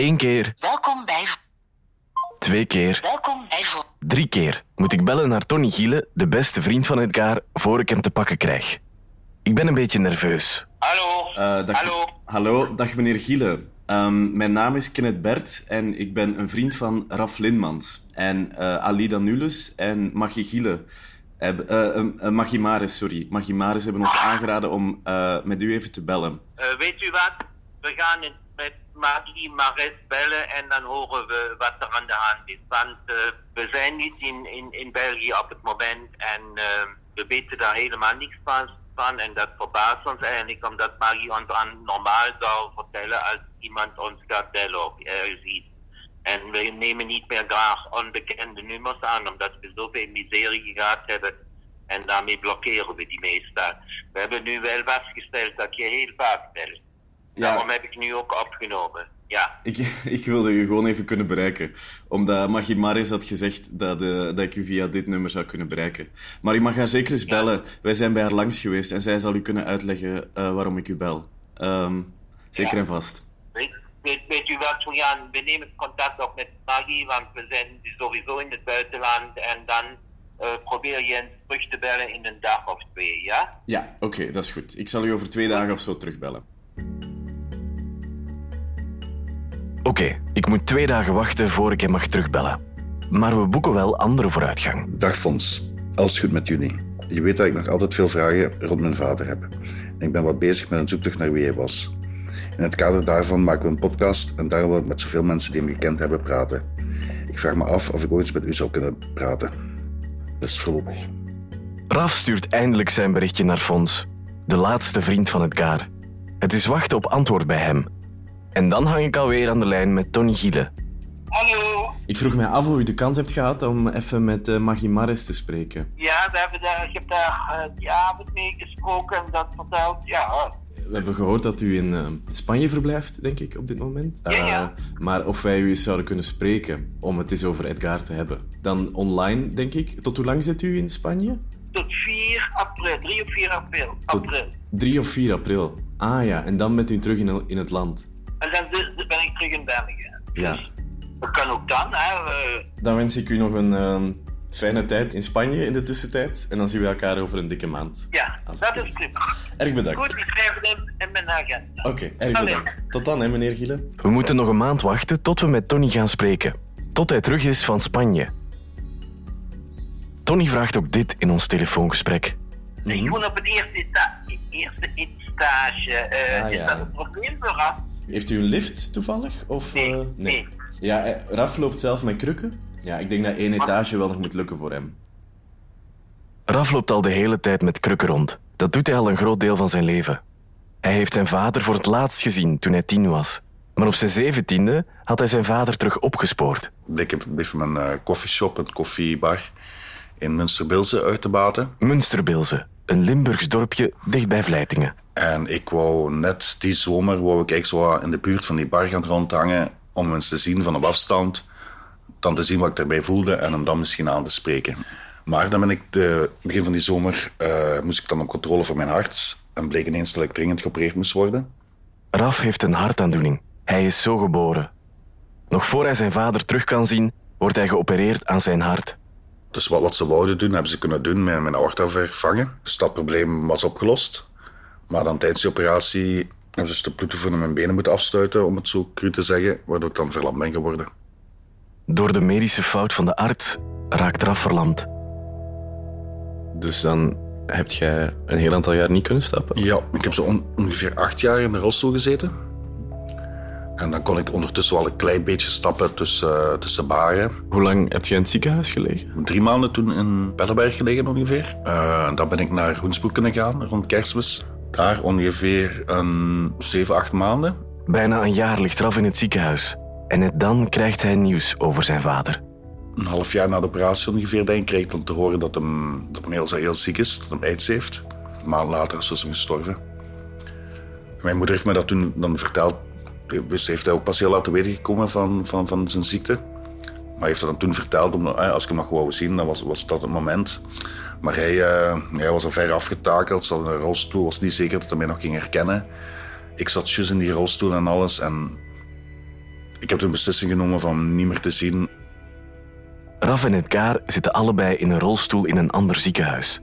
Eén keer, Welkom bij. twee keer, Welkom bij. Drie keer moet ik bellen naar Tony Giele, de beste vriend van Edgar, voor ik hem te pakken krijg. Ik ben een beetje nerveus. Hallo. Eh, dag, Hallo. Hallo, dag meneer Giele. Ehm, mijn naam is Kenneth Bert en ik ben een vriend van Raf Linmans. En eh Alida Nules en Maggie Giele. Hebben, eh, eh, eh, Maggie Maris, sorry. Maggie Maris hebben ons aangeraden om eh, met u even te bellen. Eh, weet u wat? We gaan het Magie Mares bellen en dan horen we wat er aan de hand is. Want eh, we zijn niet in, in, in België op het moment en eh, we weten daar helemaal niks van. van en dat verbaast ons eigenlijk, omdat Magie ons aan normaal zou vertellen als iemand ons gaat bellen of ergens. En we nemen niet meer graag onbekende nummers aan, omdat we zoveel miserie gehad hebben. En daarmee blokkeren we die meestal. We hebben nu wel vastgesteld dat je heel vaak belt. Daarom heb ik nu ook opgenomen. Ja. Ik, ik wilde u gewoon even kunnen bereiken. Omdat Maggie Maris had gezegd dat, eh, dat ik u via dit nummer zou kunnen bereiken. Maar u mag haar zeker eens bellen. Wij zijn bij haar langs geweest en zij zal u kunnen uitleggen eh, waarom ik u bel. Ehm, zeker Ja. en vast. Weet, weet, weet u wat, gaan, we nemen contact op met Maggie, want we zijn sowieso in het buitenland. En dan eh, probeer je eens terug te bellen in een dag of twee, ja? Ja, oké, dat is goed. Ik zal u over twee dagen of zo terugbellen. Oké, ik moet twee dagen wachten voor ik hem mag terugbellen. Maar we boeken wel andere vooruitgang. Dag Fons, alles goed met jullie? Je weet dat ik nog altijd veel vragen rond mijn vader heb. En ik ben wat bezig met een zoektocht naar wie hij was. In het kader daarvan maken we een podcast en daar wil ik met zoveel mensen die hem gekend hebben praten. Ik vraag me af of ik ooit eens met u zou kunnen praten. Is voorlopig. Raf stuurt eindelijk zijn berichtje naar Fons, de laatste vriend van Edgar. Het is wachten op antwoord bij hem. En dan hang ik alweer aan de lijn met Tony Giele. Hallo? Ik vroeg mij af of u de kans hebt gehad om even met eh, Maggie Maris te spreken. Ja, we hebben daar, ik heb daar eh, die avond mee gesproken en dat verteld. Ja, We hebben gehoord dat u in eh, Spanje verblijft, denk ik, op dit moment. Ja, ja. Eh, maar of wij u eens zouden kunnen spreken om het eens over Edgar te hebben. Dan online, denk ik. Tot hoe lang zit u in Spanje? tot 4 april, 3 of 4 april. Tot april. 3 of 4 april. Ah ja, en dan bent u terug in, in het land. En dan dus ben ik terug in België. Ja. Dat kan ook dan, hè. eh, Dan wens ik u nog een ehm, fijne tijd in Spanje in de tussentijd. En dan zien we elkaar over een dikke maand. ja, Als dat is super. Erg bedankt. Goed, ik schrijf het in, in mijn agenda. Oké, erg Allee. bedankt. Tot dan, hè, meneer Giele. We moeten nog een maand wachten tot we met Tony gaan spreken. Tot hij terug is van Spanje. Tony vraagt ook dit in ons telefoongesprek. Ik woon op het eerste, eerste etage. eh, Ah, is ja. dat een probleem voor? Heeft u een lift toevallig? Of, Nee, eh, nee. Ja, eh, Raf loopt zelf met krukken. Ja, ik denk dat één etage wel nog moet lukken voor hem. Raf loopt al de hele tijd met krukken rond. Dat doet hij al een groot deel van zijn leven. Hij heeft zijn vader voor het laatst gezien toen hij tien was. Maar op zijn zeventiende had hij zijn vader terug opgespoord. Ik heb even mijn eh koffieshop, een koffiebar in Münsterbilze uit te baten. Münsterbilze, een Limburgs dorpje dicht bij Vlijtingen. En ik wou net die zomer wou ik zo in de buurt van die bar gaan rondhangen om eens te zien van op afstand, dan te zien wat ik daarbij voelde en hem dan misschien aan te spreken. Maar dan ben ik de begin van die zomer eh, moest ik dan op controle voor mijn hart en bleek ineens dat ik dringend geopereerd moest worden. Raf heeft een hartaandoening. Hij is zo geboren. Nog voor hij zijn vader terug kan zien, wordt hij geopereerd aan zijn hart. Dus wat, wat ze wouden doen, hebben ze kunnen doen met mijn aorta vervangen. Dus dat probleem was opgelost. Maar dan tijdens die operatie hebben ze dus de bloedtoevoer naar mijn benen moeten afsluiten, om het zo cru te zeggen, waardoor ik dan verlamd ben geworden. Door de medische fout van de arts raakt Raf verlamd. Dus dan heb jij een heel aantal jaar niet kunnen stappen? Ja, ik heb zo on- ongeveer acht jaar in de rolstoel gezeten. En dan kon ik ondertussen wel een klein beetje stappen tussen, tussen baren. Hoe lang heb jij in het ziekenhuis gelegen? Drie maanden toen in Bellenberg gelegen ongeveer. Eh, dan ben ik naar Hoensbroek kunnen gaan rond kerstmis. Daar ongeveer een zeven, acht maanden. Bijna een jaar ligt Raf in het ziekenhuis. En net dan krijgt hij nieuws over zijn vader. Een half jaar na de operatie ongeveer denk ik, kreeg ik dan te horen dat hem, dat hem heel, heel ziek is, dat hem aids heeft. Een maand later is hij gestorven. Mijn moeder heeft me dat toen dan verteld. Dus heeft hij ook pas heel laat te weten gekomen van, van, van zijn ziekte. Maar hij heeft dat dan toen verteld, omdat, eh, als ik hem nog wou zien, dan was, dat het moment. Maar hij, eh, hij was al ver afgetakeld, zat in een rolstoel, was niet zeker dat hij mij nog ging herkennen. Ik zat juist in die rolstoel en alles. En ik heb de beslissing genomen van niet meer te zien. Raf en Edgar zitten allebei in een rolstoel in een ander ziekenhuis.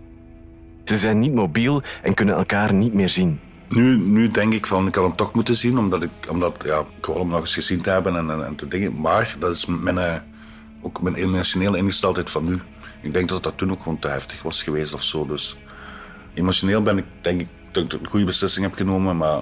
Ze zijn niet mobiel en kunnen elkaar niet meer zien. Nu, nu denk ik van, ik had hem toch moeten zien, omdat ik, omdat, ja, ik wil hem nog eens gezien te hebben en, en, en te dingen. Maar dat is mijn, eh, ook mijn emotionele ingesteldheid van nu. Ik denk dat dat toen ook gewoon te heftig was geweest of zo. Dus emotioneel ben ik, denk ik, dat ik een goede beslissing heb genomen, maar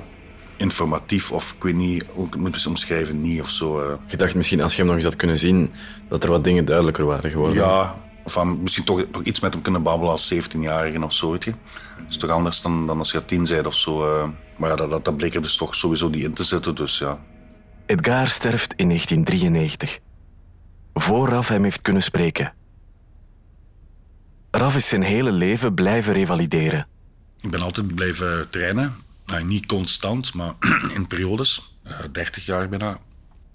informatief of ik weet niet hoe ik het moet omschrijven, niet of zo. eh. Je dacht misschien als je hem nog eens had kunnen zien, dat er wat dingen duidelijker waren geworden. Ja, van misschien toch, toch iets met hem kunnen babbelen als 17-jarige of zo, weet je. Dat is toch anders dan, dan als je tien bent of zo. eh. Maar ja, dat, dat, dat bleek er dus toch sowieso niet in te zitten, dus ja. Edgar sterft in 1993. Voor Raf hem heeft kunnen spreken. Raf is zijn hele leven blijven revalideren. Ik ben altijd blijven trainen. Nou, niet constant, maar in periodes. Eh 30 jaar bijna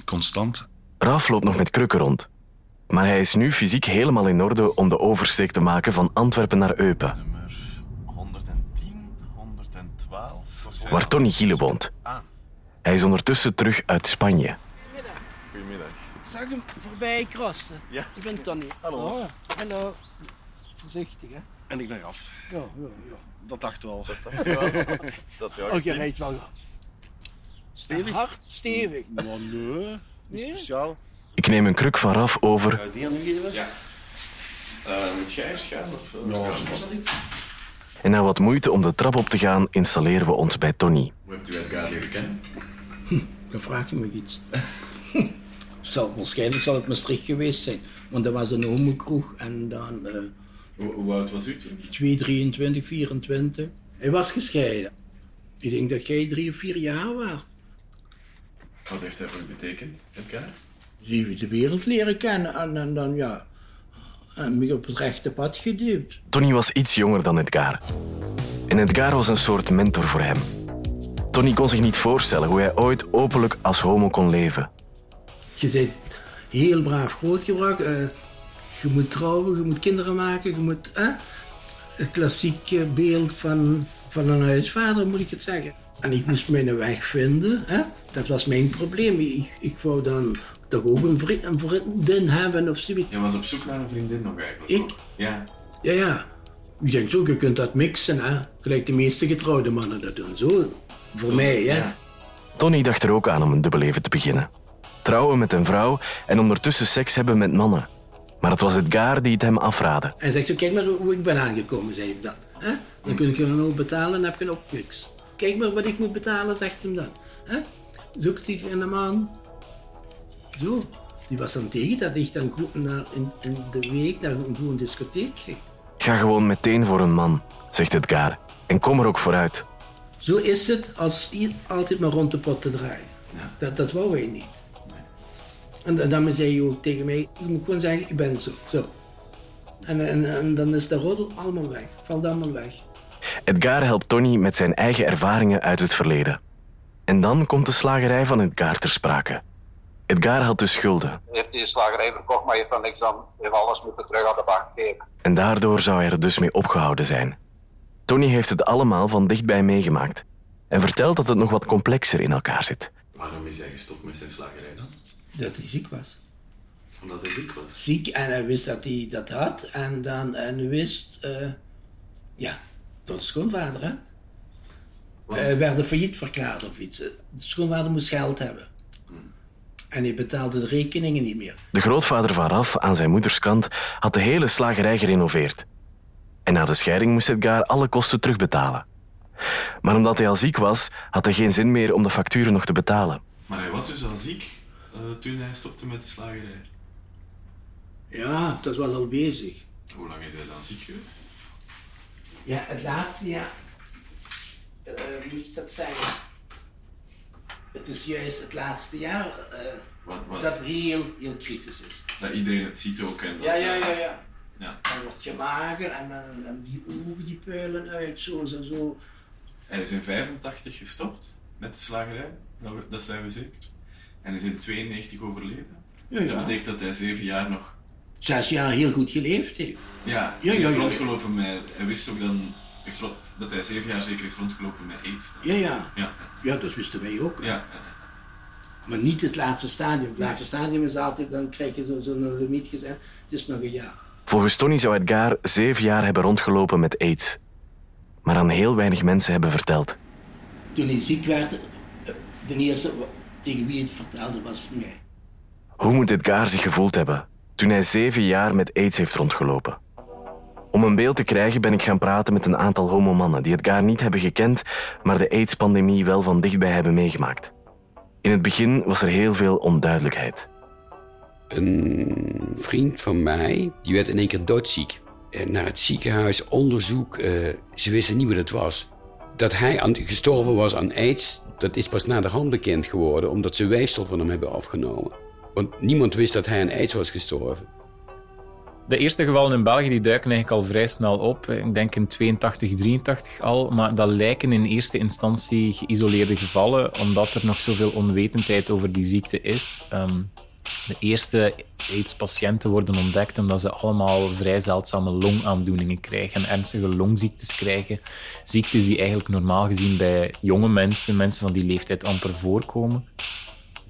constant. Raf loopt nog met krukken rond. Maar hij is nu fysiek helemaal in orde om de oversteek te maken van Antwerpen naar Eupen, Nummer 110, 112. waar Tony Giele woont. Hij is ondertussen terug uit Spanje. Goedemiddag. Zag hem voorbij crossen. Ja. Ik ben Tony. Hallo. Oh, hallo. Voorzichtig, hè? En ik ben af. Ja, ja, ja. Dat dacht wel. Dat Oh, je rijdt wel Stevig? hard, stevig. Maar nee, niet Nee? speciaal. Ik neem een kruk van Raf over Die aan u geven? Ja. met Gijs gaan? Of, Ja, en na wat moeite om de trap op te gaan installeren we ons bij Tony. Hoe hebt u Edgar leren kennen? Dan vraag je me iets. zal, waarschijnlijk zal het Maastricht geweest zijn. Want dat was een homokroeg en dan eh Hoe, hoe oud was u toen? 2, 23, 24. Hij was gescheiden. Ik denk dat jij drie of vier jaar was. Wat heeft hij voor u betekend, Edgar? Die we de wereld leren kennen en, en dan ja, en me op het rechte pad geduwd. Tony was iets jonger dan Edgar. En Edgar was een soort mentor voor hem. Tony kon zich niet voorstellen hoe hij ooit openlijk als homo kon leven. Je bent heel braaf grootgebracht. eh je moet trouwen, je moet kinderen maken, je moet... het klassieke beeld van, van een huisvader, moet ik het zeggen. En ik moest mijn weg vinden. Hè? Dat was mijn probleem. Ik, ik wou dan toch ook een, vriend, een vriendin hebben of zoiets. Je was op zoek naar een vriendin nog eigenlijk? Ik? Ja. Ja, ja. Ik denk ook, je kunt dat mixen. Hè? Gelijk de meeste getrouwde mannen dat doen. Zo, voor mij, hè. Ja. Tony dacht er ook aan om een dubbelleven te beginnen. Trouwen met een vrouw en ondertussen seks hebben met mannen. Maar het was Edgar die het hem afraadde. En zegt zo, kijk maar hoe ik ben aangekomen, zei ik dan. Hè? Dan kun je dan ook betalen en heb je ook niks. Kijk maar wat ik moet betalen, zegt hem dan. Hè? Zoekt hij een man. Zo. Die was dan tegen dat ik dan goed naar, in, in de week naar een goede discotheek ging. Ga gewoon meteen voor een man, zegt Edgar. En kom er ook vooruit. Zo is het als hier altijd maar rond de pot te draaien. Ja. Dat, dat wou hij niet. En dan- dan zei hij ook tegen mij, je moet gewoon zeggen, ik ben zo. zo. En, en, en dan is de roddel allemaal weg. Valt allemaal weg. Edgar helpt Tony met zijn eigen ervaringen uit het verleden. En dan komt de slagerij van Edgar ter sprake. Edgar had dus schulden. heeft die slagerij verkocht, maar heeft van niks dan heeft alles moeten terug aan de bank geven. En daardoor zou hij er dus mee opgehouden zijn. Tony heeft het allemaal van dichtbij meegemaakt. En vertelt dat het nog wat complexer in elkaar zit. Waarom is hij gestopt met zijn slagerij dan? Dat hij ziek was. Omdat hij ziek was. Ziek en hij wist dat hij dat had. En dan en hij wist, eh, ja, de schoonvader, hè. Hij werd failliet verklaard of iets. De schoonvader moest geld hebben. En hij betaalde de rekeningen niet meer. De grootvader van Raf aan zijn moeders kant had de hele slagerij gerenoveerd. En na de scheiding moest Edgar alle kosten terugbetalen. Maar omdat hij al ziek was, had hij geen zin meer om de facturen nog te betalen. Maar hij was dus al ziek eh, toen hij stopte met de slagerij. Ja, dat was al bezig. Hoe lang is hij dan ziek geweest? Ja, het laatste jaar. eh, hoe moet ik dat zeggen? Het is juist het laatste jaar eh, Wat, wat, dat heel, heel kritisch is. dat iedereen het ziet ook. En dat, Ja, ja, eh, ja, ja. ja. Dan word je mager en dan en die ogen die peulen uit, zo zo zo. Hij is in 85 gestopt met de slagerij, dat, we- dat zijn we zeker. En is in 92 overleden. Ja, dat betekent dat hij zeven jaar nog Zes jaar heel goed geleefd heeft. Ja, Ja, hij ja, heeft rondgelopen met... Hij wist ook dan... Heeft dat hij zeven jaar zeker heeft rondgelopen met aids. Ja, ja. Ja, Ja, dat wisten wij ook. ja. Maar niet het laatste stadium. Het laatste stadium is altijd, dan krijg je zo'n zo limiet gezegd, het is nog een jaar. Volgens Tony zou Edgar zeven jaar hebben rondgelopen met aids. Maar aan heel weinig mensen hebben verteld. Toen hij ziek werd, eh, de eerste tegen wie het vertelde was mij. Hoe moet Edgar zich gevoeld hebben toen hij zeven jaar met aids heeft rondgelopen? Om een beeld te krijgen ben ik gaan praten met een aantal homomannen die Edgar niet hebben gekend, maar de aids-pandemie wel van dichtbij hebben meegemaakt. In het begin was er heel veel onduidelijkheid. Een vriend van mij, die werd in één keer doodziek. En naar het ziekenhuis, onderzoek, eh, ze wisten niet wat het was. Dat hij aan, gestorven was aan aids, dat is pas na de hand bekend geworden... omdat ze weefsel van hem hebben afgenomen. Want niemand wist dat hij aan aids was gestorven. De eerste gevallen in België die duiken eigenlijk al vrij snel op. Ik denk in 82, 83 al. Maar dat lijken in eerste instantie geïsoleerde gevallen, omdat er nog zoveel onwetendheid over die ziekte is. Ehm, de eerste AIDS-patiënten worden ontdekt omdat ze allemaal vrij zeldzame longaandoeningen krijgen, ernstige longziektes krijgen. Ziektes die eigenlijk normaal gezien bij jonge mensen, mensen van die leeftijd, amper voorkomen.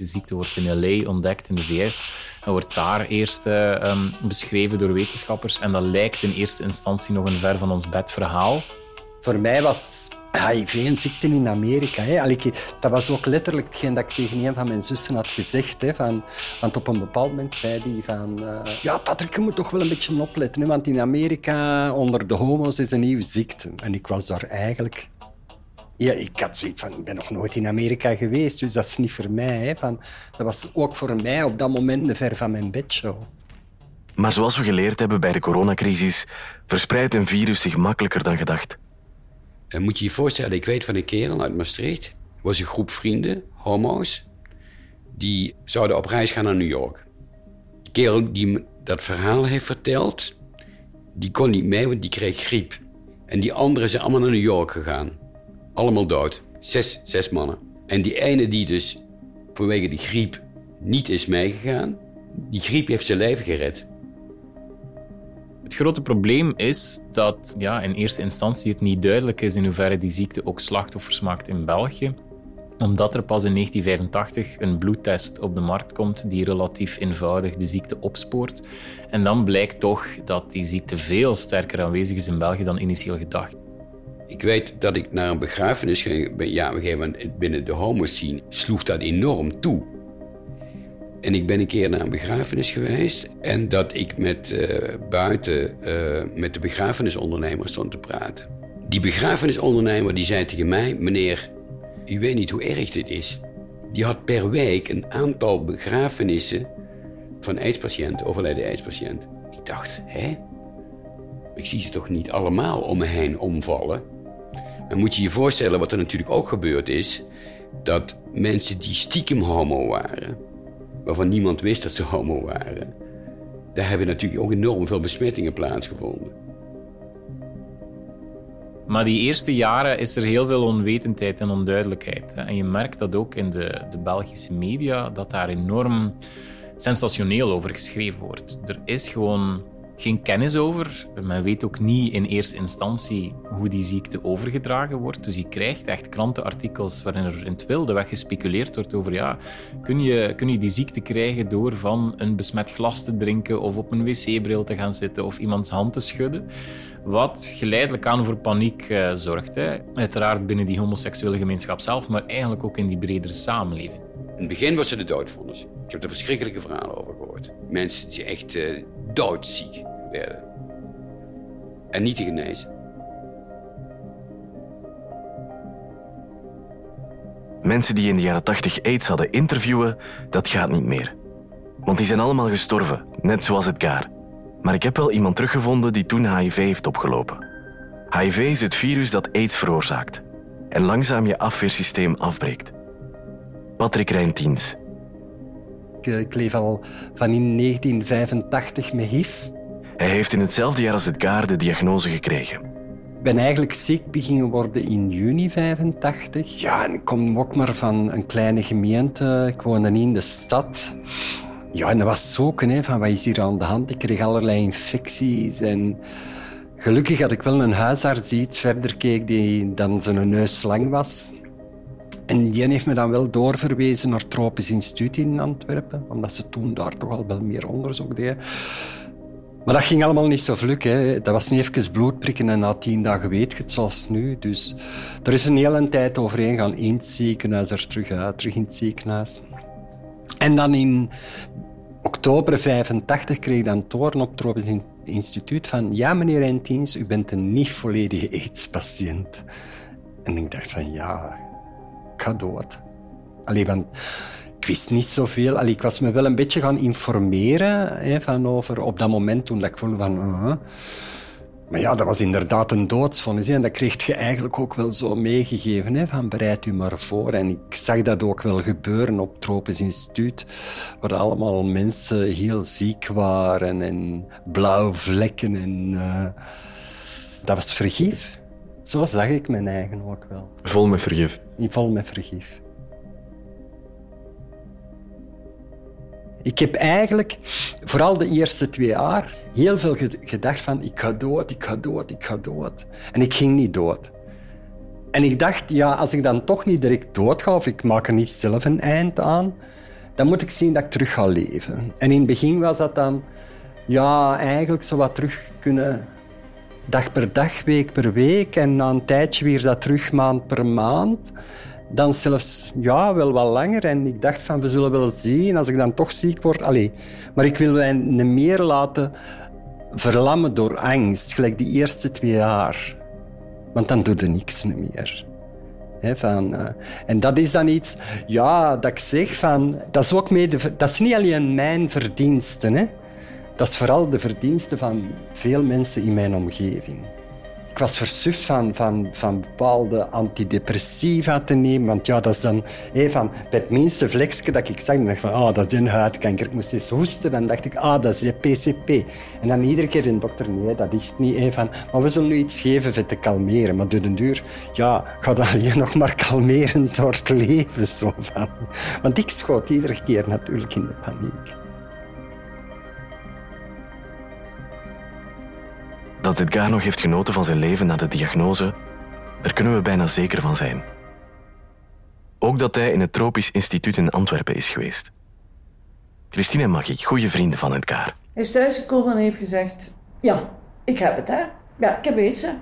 De ziekte wordt in LA ontdekt, in de VS. En wordt daar eerst uh, beschreven door wetenschappers. En dat lijkt in eerste instantie nog een ver van ons bed verhaal. Voor mij was HIV een ziekte in Amerika. Hè. Dat was ook letterlijk hetgeen dat ik tegen een van mijn zussen had gezegd. Hè, van, want op een bepaald moment zei hij van... Uh, ja, Patrick, je moet toch wel een beetje opletten. Hè, want in Amerika, onder de homo's, is een nieuwe ziekte. En ik was daar eigenlijk... Ja, ik had zoiets van, ik ben nog nooit in Amerika geweest, dus dat is niet voor mij. Hè, van, dat was ook voor mij op dat moment een ver van mijn bedshow. Maar zoals we geleerd hebben bij de coronacrisis, verspreidt een virus zich makkelijker dan gedacht. En moet je je voorstellen, ik weet van een kerel uit Maastricht. was een groep vrienden, homo's. Die zouden op reis gaan naar New York. De kerel die dat verhaal heeft verteld... die kon niet mee, want die kreeg griep. En die anderen zijn allemaal naar New York gegaan. Allemaal dood. Zes, zes mannen. En die ene die dus vanwege die griep niet is meegegaan... die griep heeft zijn leven gered. Het grote probleem is dat ja, in eerste instantie het niet duidelijk is in hoeverre die ziekte ook slachtoffers maakt in België omdat er pas in 1985 een bloedtest op de markt komt die relatief eenvoudig de ziekte opspoort. En dan blijkt toch dat die ziekte veel sterker aanwezig is in België dan initieel gedacht. Ik weet dat ik naar een begrafenis ging. Ja, op een gegeven moment binnen de homoscene sloeg dat enorm toe. En ik ben een keer naar een begrafenis geweest. En dat ik met, uh, buiten uh, met de begrafenisondernemer stond te praten. Die begrafenisondernemer die zei tegen mij... Meneer, u weet niet hoe erg dit is. Die had per week een aantal begrafenissen van aidspatiënten, overleden aidspatiënten. Ik dacht, hè? Ik zie ze toch niet allemaal om me heen omvallen? Dan moet je je voorstellen wat er natuurlijk ook gebeurd is... dat mensen die stiekem homo waren waarvan niemand wist dat ze homo waren. Daar hebben natuurlijk ook enorm veel besmettingen plaatsgevonden. Maar die eerste jaren is er heel veel onwetendheid en onduidelijkheid. En je merkt dat ook in de, de Belgische media, dat daar enorm sensationeel over geschreven wordt. Er is gewoon geen kennis over. Men weet ook niet in eerste instantie hoe die ziekte overgedragen wordt. Dus je krijgt echt krantenartikels waarin er in het wilde weg gespeculeerd wordt over ja, kun je, kun je die ziekte krijgen door van een besmet glas te drinken of op een wc-bril te gaan zitten of iemands hand te schudden. Wat geleidelijk aan voor paniek uh, zorgt. Uiteraard binnen die homoseksuele gemeenschap zelf, maar eigenlijk ook in die bredere samenleving. In het begin was het de doodvonnis. Ik heb er verschrikkelijke verhalen over gehoord. Mensen die echt uh, doodziek werden. En niet te genezen. Mensen die in de jaren 80 aids hadden interviewen, dat gaat niet meer. Want die zijn allemaal gestorven, net zoals het Gaar. Maar ik heb wel iemand teruggevonden die toen HIV heeft opgelopen. HIV is het virus dat aids veroorzaakt en langzaam je afweersysteem afbreekt. Patrick Rijntiens. Ik, ik leef al van in 1985 met HIV. Hij heeft in hetzelfde jaar als het Gaar de diagnose gekregen. Ik ben eigenlijk ziek beginnen worden in juni 85. Ja, ik kom ook maar van een kleine gemeente. Ik woonde niet in de stad. Ja, en dat was zoeken, hè, van wat is hier aan de hand? Ik kreeg allerlei infecties en... Gelukkig had ik wel een huisarts die iets verder keek die dan zijn neus lang was. En die heeft me dan wel doorverwezen naar het Tropisch Instituut in Antwerpen, omdat ze toen daar toch al wel meer onderzoek deden. Maar dat ging allemaal niet zo vlug. Hè. Dat was niet even bloedprikken en na tien dagen weet je het zoals nu. Dus er is een hele tijd overheen gaan in het ziekenhuis, er terug uit, terug in het ziekenhuis. En dan in oktober 85 kreeg ik dan toren op het Instituut van ja, meneer Eintins, u bent een niet volledige AIDS-patiënt. En ik dacht van ja, ik ga dood. Allee, want ik wist niet zoveel. Allee, ik was me wel een beetje gaan informeren hè, van over op dat moment toen ik voelde van... Uh, maar ja, dat was inderdaad een doodsvonnis. En dat kreeg je eigenlijk ook wel zo meegegeven. Hè, van bereid u maar voor. En ik zag dat ook wel gebeuren op het Tropisch Instituut. Waar allemaal mensen heel ziek waren. En blauwe vlekken. En, uh, dat was vergif. Zo zag ik mijn eigen ook wel. Vol met vergif? Vol met vergif. Ik heb eigenlijk, vooral de eerste twee jaar, heel veel gedacht van ik ga dood, ik ga dood, ik ga dood. En ik ging niet dood. En ik dacht, ja, als ik dan toch niet direct dood ga, of ik maak er niet zelf een eind aan, dan moet ik zien dat ik terug ga leven. En in het begin was dat dan, ja, eigenlijk zo wat terug kunnen, dag per dag, week per week. En na een tijdje weer dat terug maand per maand dan zelfs ja, wel wat langer. En ik dacht van, we zullen wel zien als ik dan toch ziek word. Allee, maar ik wil mij niet meer laten verlammen door angst, gelijk die eerste twee jaar. Want dan doe je niks meer. van, uh, en dat is dan iets, ja, dat ik zeg van, dat is ook mede, dat is niet alleen mijn verdiensten, hè. dat is vooral de verdiensten van veel mensen in mijn omgeving ik was versuft van, van, van bepaalde antidepressiva te nemen. Want ja, dat is dan hey, van, bij het minste vlekje dat ik zag, dacht ik van, oh, dat is een huidkanker. Ik moest eens hoesten, dan dacht ik, ah, dat is je PCP. En dan iedere keer in dokter, nee, dat is het niet. Hey, van, maar we zullen nu iets geven voor te kalmeren. Maar door de duur, ja, ga dan hier nog maar kalmeren door het leven. Zo van. Want ik schoot iedere keer natuurlijk in de paniek. Dat Edgar nog heeft genoten van zijn leven na de diagnose, daar kunnen we bijna zeker van zijn. Ook dat hij in het Tropisch Instituut in Antwerpen is geweest. Christine en Maggie, goede vrienden van Edgar. Hij is thuisgekomen en heeft gezegd: Ja, ik heb het, hè? Ja, ik heb eten.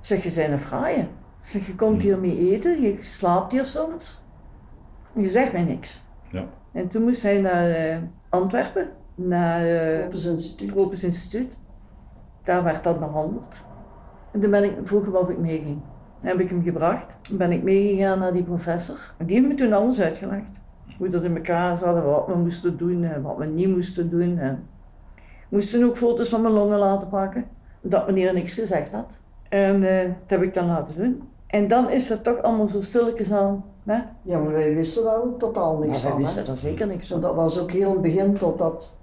Zeg, je zijn een fraaie. Zeg, je komt hier mee eten, je slaapt hier soms. Je zegt mij niks. Ja. En toen moest hij naar uh, Antwerpen, naar uh, Tropisch Instituut. Tropisch Instituut. Daar werd dat behandeld. En toen ben ik, vroeg of ik meeging. Dan heb ik hem gebracht. Dan ben ik meegegaan naar die professor. En die heeft me toen alles uitgelegd. Hoe dat in elkaar zat, wat we moesten doen en wat we niet moesten doen. En we moesten ook foto's van mijn longen laten pakken. Dat meneer niks gezegd had. En uh, dat heb ik dan laten doen. En dan is het toch allemaal zo stilletjes aan. Hè? Ja, maar wij wisten daar ook totaal niks ja, van. Wij wisten daar zeker niks van. Dat was ook heel het begin totdat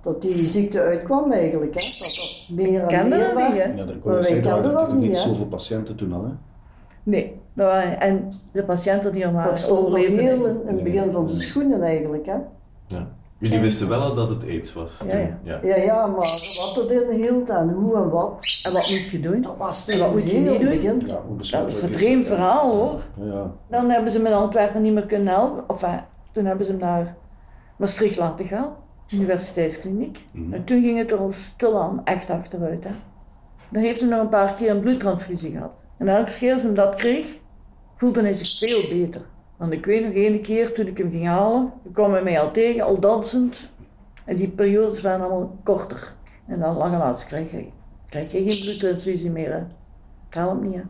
dat die ziekte uitkwam eigenlijk. Hè? Dat dat meer en meer dat niet, hè? Ja, dat Maar wij kenden dat niet, niet zoveel patiënten toen al, hè? Nee. En de patiënten die er waren Dat stond nog heel in, het begin van zijn schoenen eigenlijk. Hè? Ja. Jullie wisten wel al dat het aids was? Ja, ja. ja. Ja, ja, maar wat het inhield en hoe en wat, En wat moet je doen? dat was En wat moet je heel niet doen? begin. Ja, hoe Dat is een vreemd verhaal hoor. Dan hebben ze me in Antwerpen niet meer kunnen helpen. Enfin, toen hebben ze hem naar Maastricht laten gaan, universiteitskliniek. En toen ging het er al stilaan echt achteruit. Hè. Dan heeft hij nog een paar keer een bloedtransfusie gehad. En elke keer als hij dat kreeg, voelde hij zich veel beter. Want ik weet nog ene keer toen ik hem ging halen, kwam hij mij al tegen, al dansend. En die periodes waren allemaal korter. En dan lange laatst je, krijg je geen bloedtransfusie meer. Hè. Het helpt niet. Hè.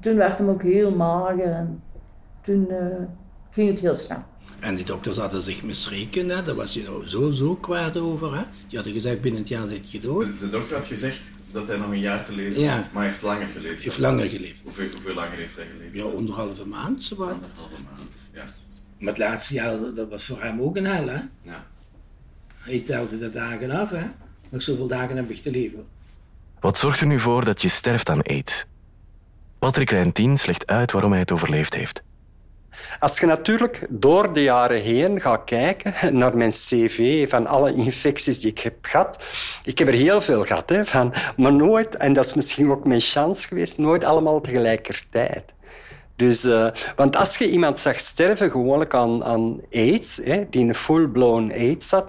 Toen werd hem ook heel mager en toen eh, ging het heel snel. En die dokters hadden zich misreken, hè. daar was je nou zo, zo kwaad over. Hè. Die hadden gezegd, binnen het jaar zit je dood. De, de dokter had gezegd dat hij nog een jaar te leven Ja. had, maar hij heeft langer geleefd. Hij heeft langer geleefd. Hoeveel, hoeveel langer heeft hij geleefd? Ja, anderhalve maand, zowat. Anderhalve maand, ja. Maar het laatste jaar, dat- was voor hem ook een hel, hè. ja. Hij telde de dagen af, hè. Nog zoveel dagen heb ik te leven. Wat zorgt er nu voor dat je sterft aan aids? Patrick Rijntien legt uit waarom hij het overleefd heeft. Als je natuurlijk door de jaren heen gaat kijken naar mijn cv van alle infecties die ik heb gehad. Ik heb er heel veel gehad, hè, van, maar nooit, en dat is misschien ook mijn chance geweest, nooit allemaal tegelijkertijd. Dus, uh, want als je iemand zag sterven gewoonlijk aan, aan AIDS, hè, die een full-blown AIDS had,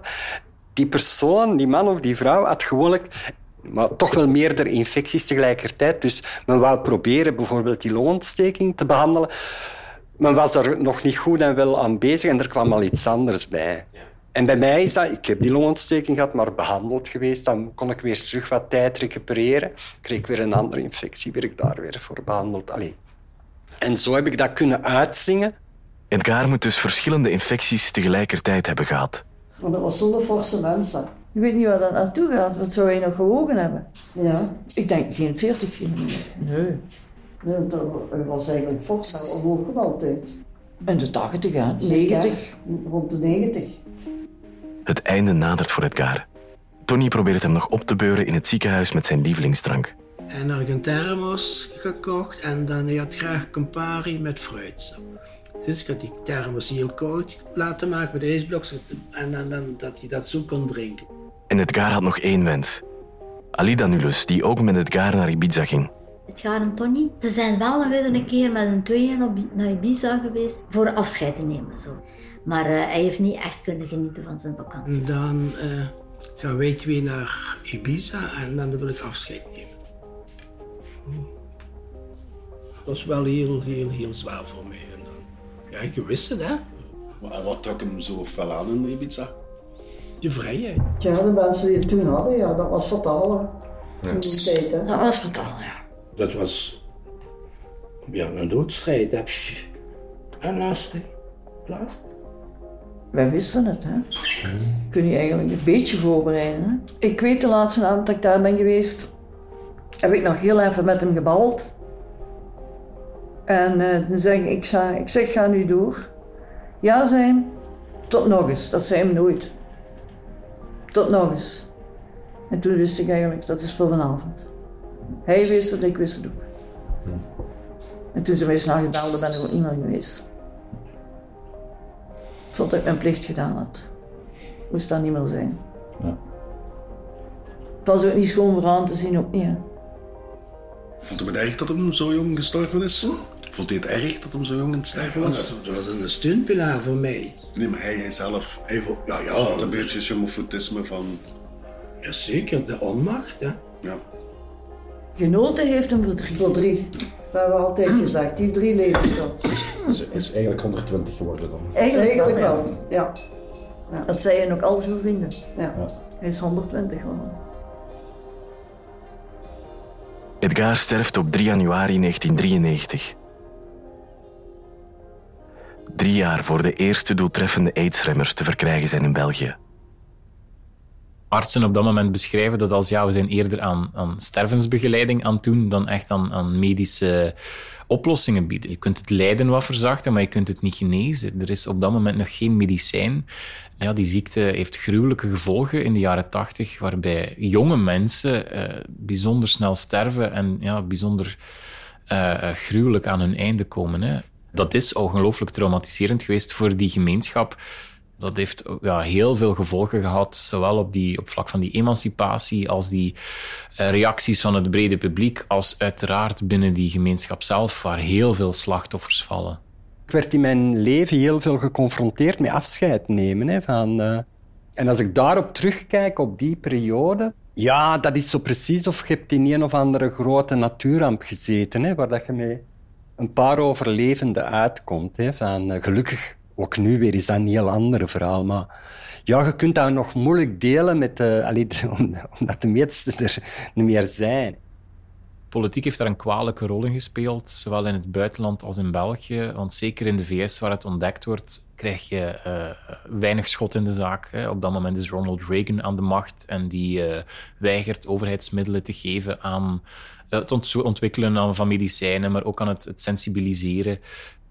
die persoon, die man of die vrouw, had gewoonlijk maar toch wel meerdere infecties tegelijkertijd. Dus men wou proberen bijvoorbeeld die longontsteking te behandelen. Men was er nog niet goed en wel aan bezig en er kwam al iets anders bij. En bij mij is dat, ik heb die longontsteking gehad, maar behandeld geweest. Dan kon ik weer terug wat tijd recupereren. Kreeg ik weer een andere infectie, werd ik daar weer voor behandeld. Allee. En zo heb ik dat kunnen uitzingen. Edgar moet dus verschillende infecties tegelijkertijd hebben gehad. Want dat was zo'n forse mensen. Je weet niet waar dat naartoe gaat. Wat zou hij nog gewogen hebben? Ja. Ik denk geen 40 kilometer. Nee. Dat was eigenlijk woog hem altijd. En de 80, hè? 90. Rond de 90. Het einde nadert voor Edgar. Tony probeert hem nog op te beuren in het ziekenhuis met zijn lievelingsdrank. En ik een thermos gekocht en dan hij had graag Campari met fruit. Dus ik had die thermos heel koud laten maken met ijsblokjes en dan, dan, dat hij dat zo kon drinken. En Edgar had nog één wens. Alida Nulus, die ook met Edgar naar Ibiza ging. Edgar en Tony, ze zijn wel nog een keer met een tweeën op, naar Ibiza geweest voor afscheid te nemen. Zo. Maar uh, hij heeft niet echt kunnen genieten van zijn vakantie. Dan uh, gaan wij twee naar Ibiza en dan wil ik afscheid nemen. Dat was wel heel, heel, heel zwaar voor mij. En dan, ja, je wist het, hè? En wat trok hem zo fel aan in Ibiza? De vrijheid. Ja, de mensen die het toen hadden, ja, dat was fataal. Ja. In die tijd, hè? Dat was fataal, ja. Dat was ja, een doodstrijd. Heb je en lastig. Lastig. Wij wisten het, hè. Kun je eigenlijk een beetje voorbereiden, hè? Ik weet de laatste avond dat ik daar ben geweest, heb ik nog heel even met hem gebald. En uh, dan zeg ik, ik, zeg, ik zeg, ga nu door. Ja, zijn. Tot nog eens. Dat zei hem nooit. Tot nog eens. En toen wist ik eigenlijk, dat is voor vanavond. Hij wist het, ik wist het ook. En toen ze mij s'nachts belde, ben ik ook niet meer geweest. Ik vond dat ik mijn plicht gedaan had. Moest dat niet meer zijn. Ja. Het was ook niet schoon voor aan te zien, ook niet. Hè. Vond u het erg dat hem zo jong gestorven is? Vond hij het erg dat hem zo jong in het sterven was? dat was een steunpilaar voor mij. Nee, maar hij, hij zelf, even, ja, ja, een beetje chomofootisme van... Jazeker, de onmacht, hè. Ja. Genoten heeft hem voor drie. Voor drie. Dat hebben we altijd gezegd. Die heeft drie levens gehad. Is, is eigenlijk 120 geworden dan? Eigenlijk, Eigenlijk wel, wel, ja. ja. Dat zei je ook al zijn vrienden. Ja. Ja. Hij is 120 geworden. Edgar sterft op 3 januari 1993. Drie jaar voor de eerste doeltreffende aidsremmers te verkrijgen zijn in België. Artsen op dat moment beschrijven dat als ja, we zijn eerder aan, aan stervensbegeleiding aan doen dan echt aan, aan medische oplossingen bieden. Je kunt het lijden wat verzachten, maar je kunt het niet genezen. Er is op dat moment nog geen medicijn. Ja, die ziekte heeft gruwelijke gevolgen in de jaren tachtig, waarbij jonge mensen eh, bijzonder snel sterven en ja, bijzonder eh, gruwelijk aan hun einde komen. Hè. Dat is ongelooflijk traumatiserend geweest voor die gemeenschap. Dat heeft ja, heel veel gevolgen gehad, zowel op, die, op vlak van die emancipatie als die uh, reacties van het brede publiek, als uiteraard binnen die gemeenschap zelf, waar heel veel slachtoffers vallen. Ik werd in mijn leven heel veel geconfronteerd met afscheid nemen. Hè, van, uh... En als ik daarop terugkijk, op die periode, ja, dat is zo precies of je hebt in een of andere grote natuurramp gezeten, hè, waar dat je met een paar overlevenden uitkomt. Hè, van, uh, gelukkig ook nu weer is dat een heel ander verhaal. Maar ja, je kunt dat nog moeilijk delen met de, allee, omdat de meesten er niet meer zijn. Politiek heeft daar een kwalijke rol in gespeeld, zowel in het buitenland als in België. Want zeker in de VS, waar het ontdekt wordt, krijg je uh, weinig schot in de zaak. Hè. Op dat moment is Ronald Reagan aan de macht en die uh, weigert overheidsmiddelen te geven aan het ontwikkelen van medicijnen, maar ook aan het, het sensibiliseren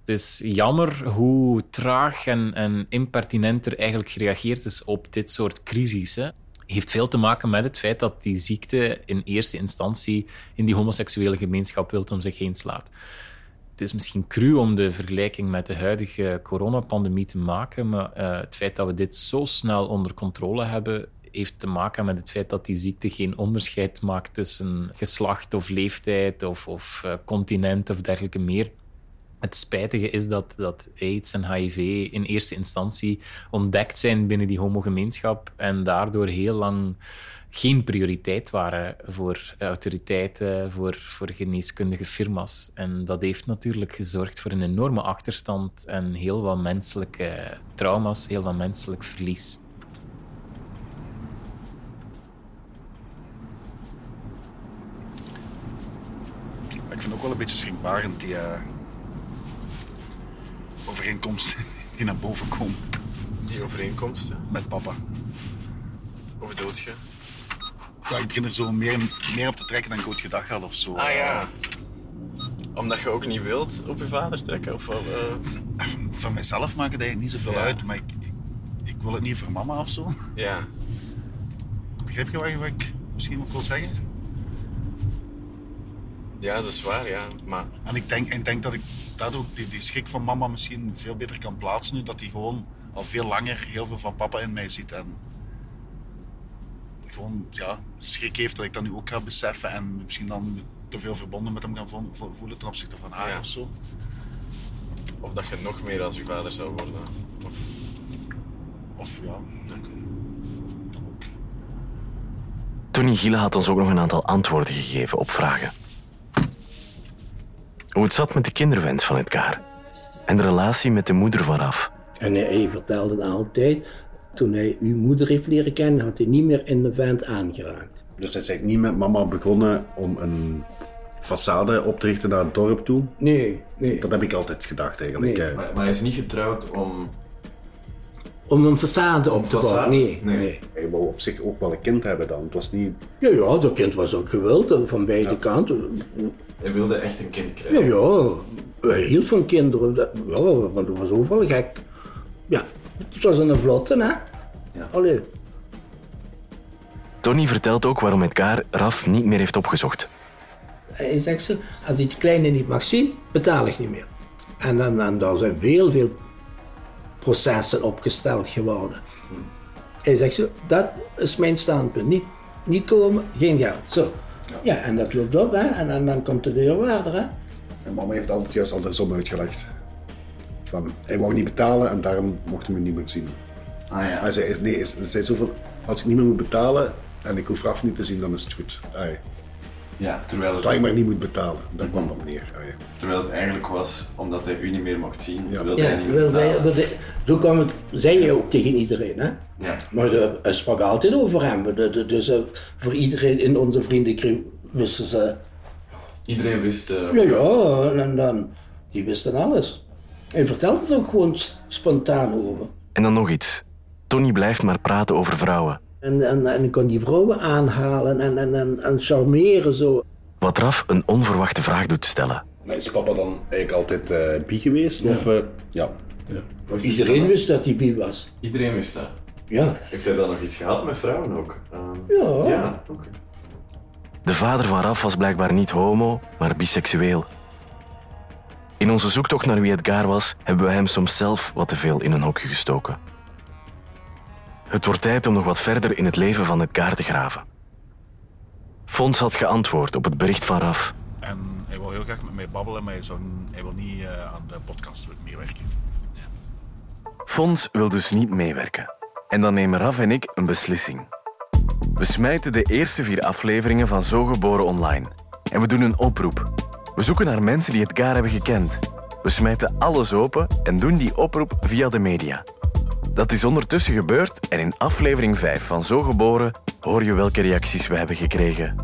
het is jammer hoe traag en, en impertinent er eigenlijk gereageerd is op dit soort crisis. Hè. Heeft veel te maken met het feit dat die ziekte in eerste instantie in die homoseksuele gemeenschap wilt om zich heen slaat. Het is misschien cru om de vergelijking met de huidige coronapandemie te maken, maar uh, het feit dat we dit zo snel onder controle hebben, heeft te maken met het feit dat die ziekte geen onderscheid maakt tussen geslacht of leeftijd of, of uh, continent of dergelijke meer. Het spijtige is dat, dat AIDS en HIV in eerste instantie ontdekt zijn binnen die homogemeenschap en daardoor heel lang geen prioriteit waren voor autoriteiten, voor, voor geneeskundige firma's. En dat heeft natuurlijk gezorgd voor een enorme achterstand en heel wat menselijke trauma's, heel wat menselijk verlies. Ik vind ook wel een beetje schrikbarend die uh, overeenkomsten die naar boven komen. Die overeenkomsten? Met papa. Hoe bedoel je? Ja, ik begin er zo meer, meer op te trekken dan ik ooit gedacht had of zo. Ah ja. Omdat je ook niet wilt op je vader trekken? Of uh... Van mezelf maakt het eigenlijk niet zoveel ja. uit, maar ik, ik, ik, wil het niet voor mama of zo. Ja. Begrijp je wat, wat ik misschien ook wil zeggen? Ja, dat is waar, ja. Maar... En ik denk, ik denk dat ik daardoor die, die schrik van mama misschien veel beter kan plaatsen nu. Dat hij gewoon al veel langer heel veel van papa in mij ziet. En gewoon ja, schrik heeft dat ik dat nu ook ga beseffen. En misschien dan te veel verbonden met hem gaan voelen ten opzichte van haar ja. of zo. Of dat je nog meer als je vader zou worden. Of, of ja. Tony Giele had ons ook nog een aantal antwoorden gegeven op vragen. Hoe het zat met de kinderwens van Edgar. En de relatie met de moeder vooraf. En hij vertelde altijd, toen hij uw moeder heeft leren kennen, had hij niet meer in de vent aangeraakt. Dus hij is niet met mama begonnen om een façade op te richten naar het dorp toe? Nee, nee. Dat heb ik altijd gedacht eigenlijk. Nee. Maar, maar, hij is niet getrouwd om... Om een façade op te bouwen? Nee, nee, nee. Hij wou op zich ook wel een kind hebben dan. Het was niet... Ja, ja, dat kind was ook gewild van beide ja. kanten. Hij wilde echt een kind krijgen? Ja, ja. Hij hield van kinderen. Ja, want dat was ook wel gek. Ja, het was een vlotte, hè? Ja. Allee. Tony vertelt ook waarom Edgar Raf niet meer heeft opgezocht. Hij zegt ze, als hij het kleine niet mag zien, betaal ik niet meer. En dan, dan daar zijn heel veel processen opgesteld geworden. Hij zegt zo, dat is mijn standpunt. Niet, niet komen, geen geld. Zo. Ja, en dat loopt op, hè. En, en dan komt de deurwaarder, hè. En mama heeft altijd juist altijd som uitgelegd. Van, hij wou niet betalen en daarom mochten we hem niet meer zien. Ah ja. Hij zei, nee, hij zei zoveel, als ik niet meer moet betalen en ik hoef Raf niet te zien, dan is het goed. Ai. Ja, terwijl het... Zolang maar niet moet betalen, daar kwam op neer. Ai. Terwijl het eigenlijk was omdat hij u niet meer mocht zien, Ja. wilde Ja, hij niet terwijl betalen. hij- zo kwam het, zei je ook tegen iedereen, hè. Ja. Maar de, hij sprak altijd over hem. De- de- dus eh, voor iedereen in onze vriendenkring wisten ze... Iedereen wist... eh, Ja, ja, en dan... Die wisten alles. Hij vertelde het ook gewoon spontaan over. En dan nog iets. Tony blijft maar praten over vrouwen. En, en, en ik kon die vrouwen aanhalen en, en, en, en charmeren zo. Wat Raf een onverwachte vraag doet stellen. Maar is papa dan eigenlijk altijd eh bi geweest? Of, eh, ja. Iedereen wist dat hij bi was. Iedereen wist dat. Ja. Heeft hij dan nog iets gehad met vrouwen ook? Ja. Ja, oké. De vader van Raf was blijkbaar niet homo, maar biseksueel. In onze zoektocht naar wie Edgar was, hebben we hem soms zelf wat te veel in een hokje gestoken. Het wordt tijd om nog wat verder in het leven van Edgar te graven. Fons had geantwoord op het bericht van Raf. En hij wil heel graag met mij babbelen, maar hij, zou, hij wil niet eh, aan de podcast meewerken. Fons wil dus niet meewerken. En dan nemen Raf en ik een beslissing. We smijten de eerste vier afleveringen van Zo Geboren online. En we doen een oproep. We zoeken naar mensen die Edgar hebben gekend. We smijten alles open en doen die oproep via de media. Dat is ondertussen gebeurd en in aflevering 5 van Zo Geboren hoor je welke reacties we hebben gekregen.